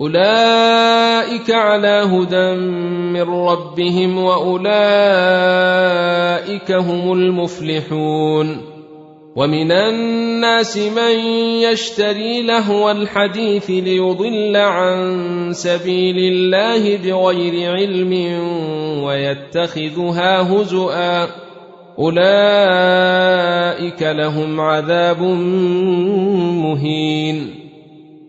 اولئك على هدى من ربهم واولئك هم المفلحون ومن الناس من يشتري لهو الحديث ليضل عن سبيل الله بغير علم ويتخذها هزؤا اولئك لهم عذاب مهين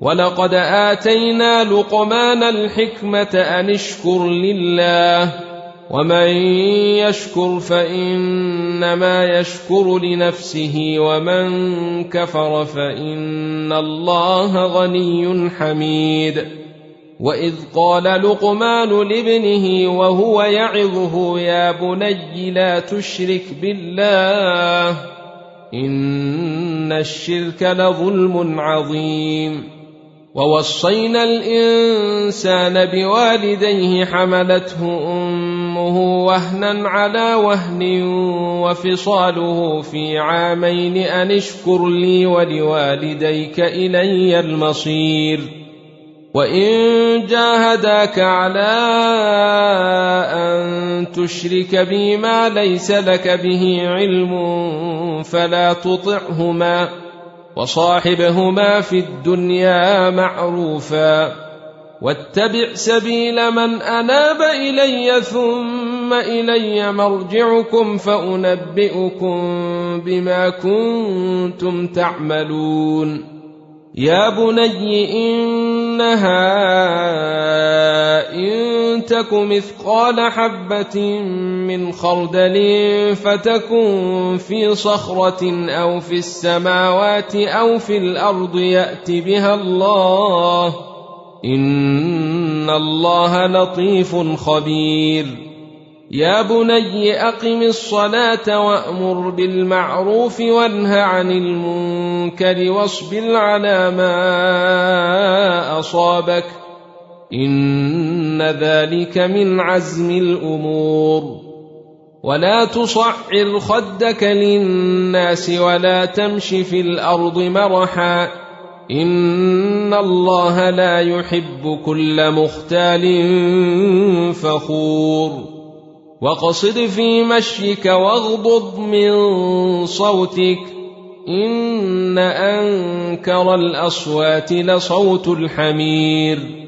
ولقد اتينا لقمان الحكمه ان اشكر لله ومن يشكر فانما يشكر لنفسه ومن كفر فان الله غني حميد واذ قال لقمان لابنه وهو يعظه يا بني لا تشرك بالله ان الشرك لظلم عظيم ووصينا الإنسان بوالديه حملته أمه وهنا على وهن وفصاله في عامين أن اشكر لي ولوالديك إلي المصير. وإن جاهداك على أن تشرك بي ما ليس لك به علم فلا تطعهما. وصاحبهما في الدنيا معروفا واتبع سبيل من أناب إلي ثم إلي مرجعكم فأنبئكم بما كنتم تعملون يا بني إنها إن تك مثقال حبة من خردل فتكن في صخرة أو في السماوات أو في الأرض يأت بها الله. إن الله لطيف خبير. يا بني أقم الصلاة وأمر بالمعروف وانه عن المنكر واصبر على ما أصابك. إن ذلك من عزم الأمور. ولا تصعر خدك للناس ولا تمش في الأرض مرحا. إن الله لا يحب كل مختال فخور. واقصد في مشيك واغضض من صوتك. إن أنكر الأصوات لصوت الحمير.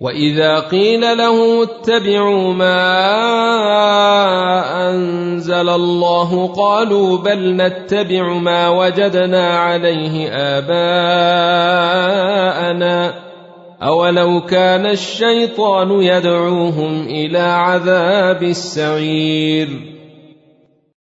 واذا قيل له اتبعوا ما انزل الله قالوا بل نتبع ما وجدنا عليه اباءنا اولو كان الشيطان يدعوهم إلى عذاب السعير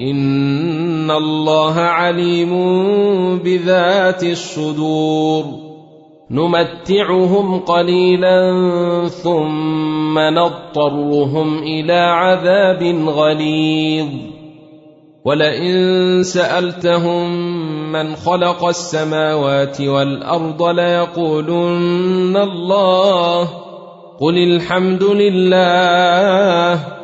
ان الله عليم بذات الصدور نمتعهم قليلا ثم نضطرهم إلى عذاب غليظ ولئن سالتهم من خلق السماوات والارض ليقولن الله قل الحمد لله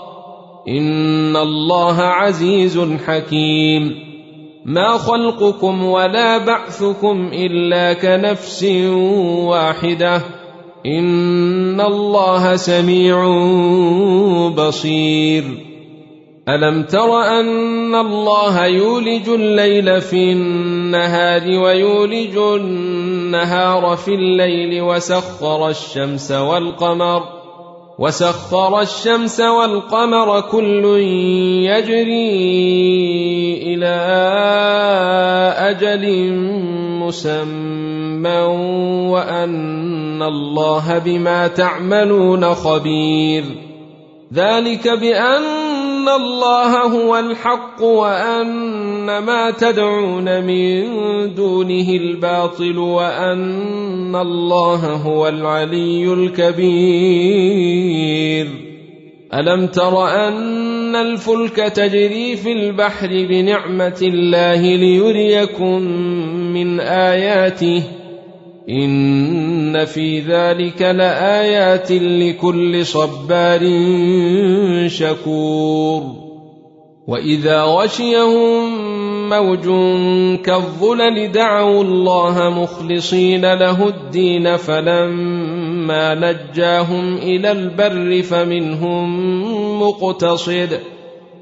ان الله عزيز حكيم ما خلقكم ولا بعثكم الا كنفس واحدة ان الله سميع بصير الم تر ان الله يولج الليل في النهار ويولج النهار في الليل وسخر الشمس والقمر وسخر الشمس والقمر كل يجري إلى أجل مسمى وأن الله بما تعملون خبير. ذلك بأن الله هو الحق وأن ما تدعون من دونه الباطل وأن الله هو العلي الكبير. ألم تر أن الفلك تجري في البحر بنعمة الله ليريكم من آياته؟ ان في ذلك لايات لكل صبار شكور واذا غشيهم موج كالظلل دعوا الله مخلصين له الدين فلما نجاهم إلى البر فمنهم مقتصد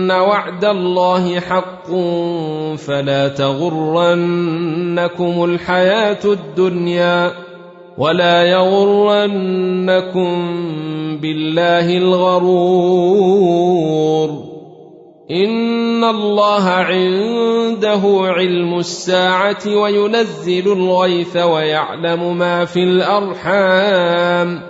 أن وعد الله حق فلا تغرنكم الحياة الدنيا ولا يغرنكم بالله الغرور. إن الله عنده علم الساعة وينزل الغيث ويعلم ما في الأرحام.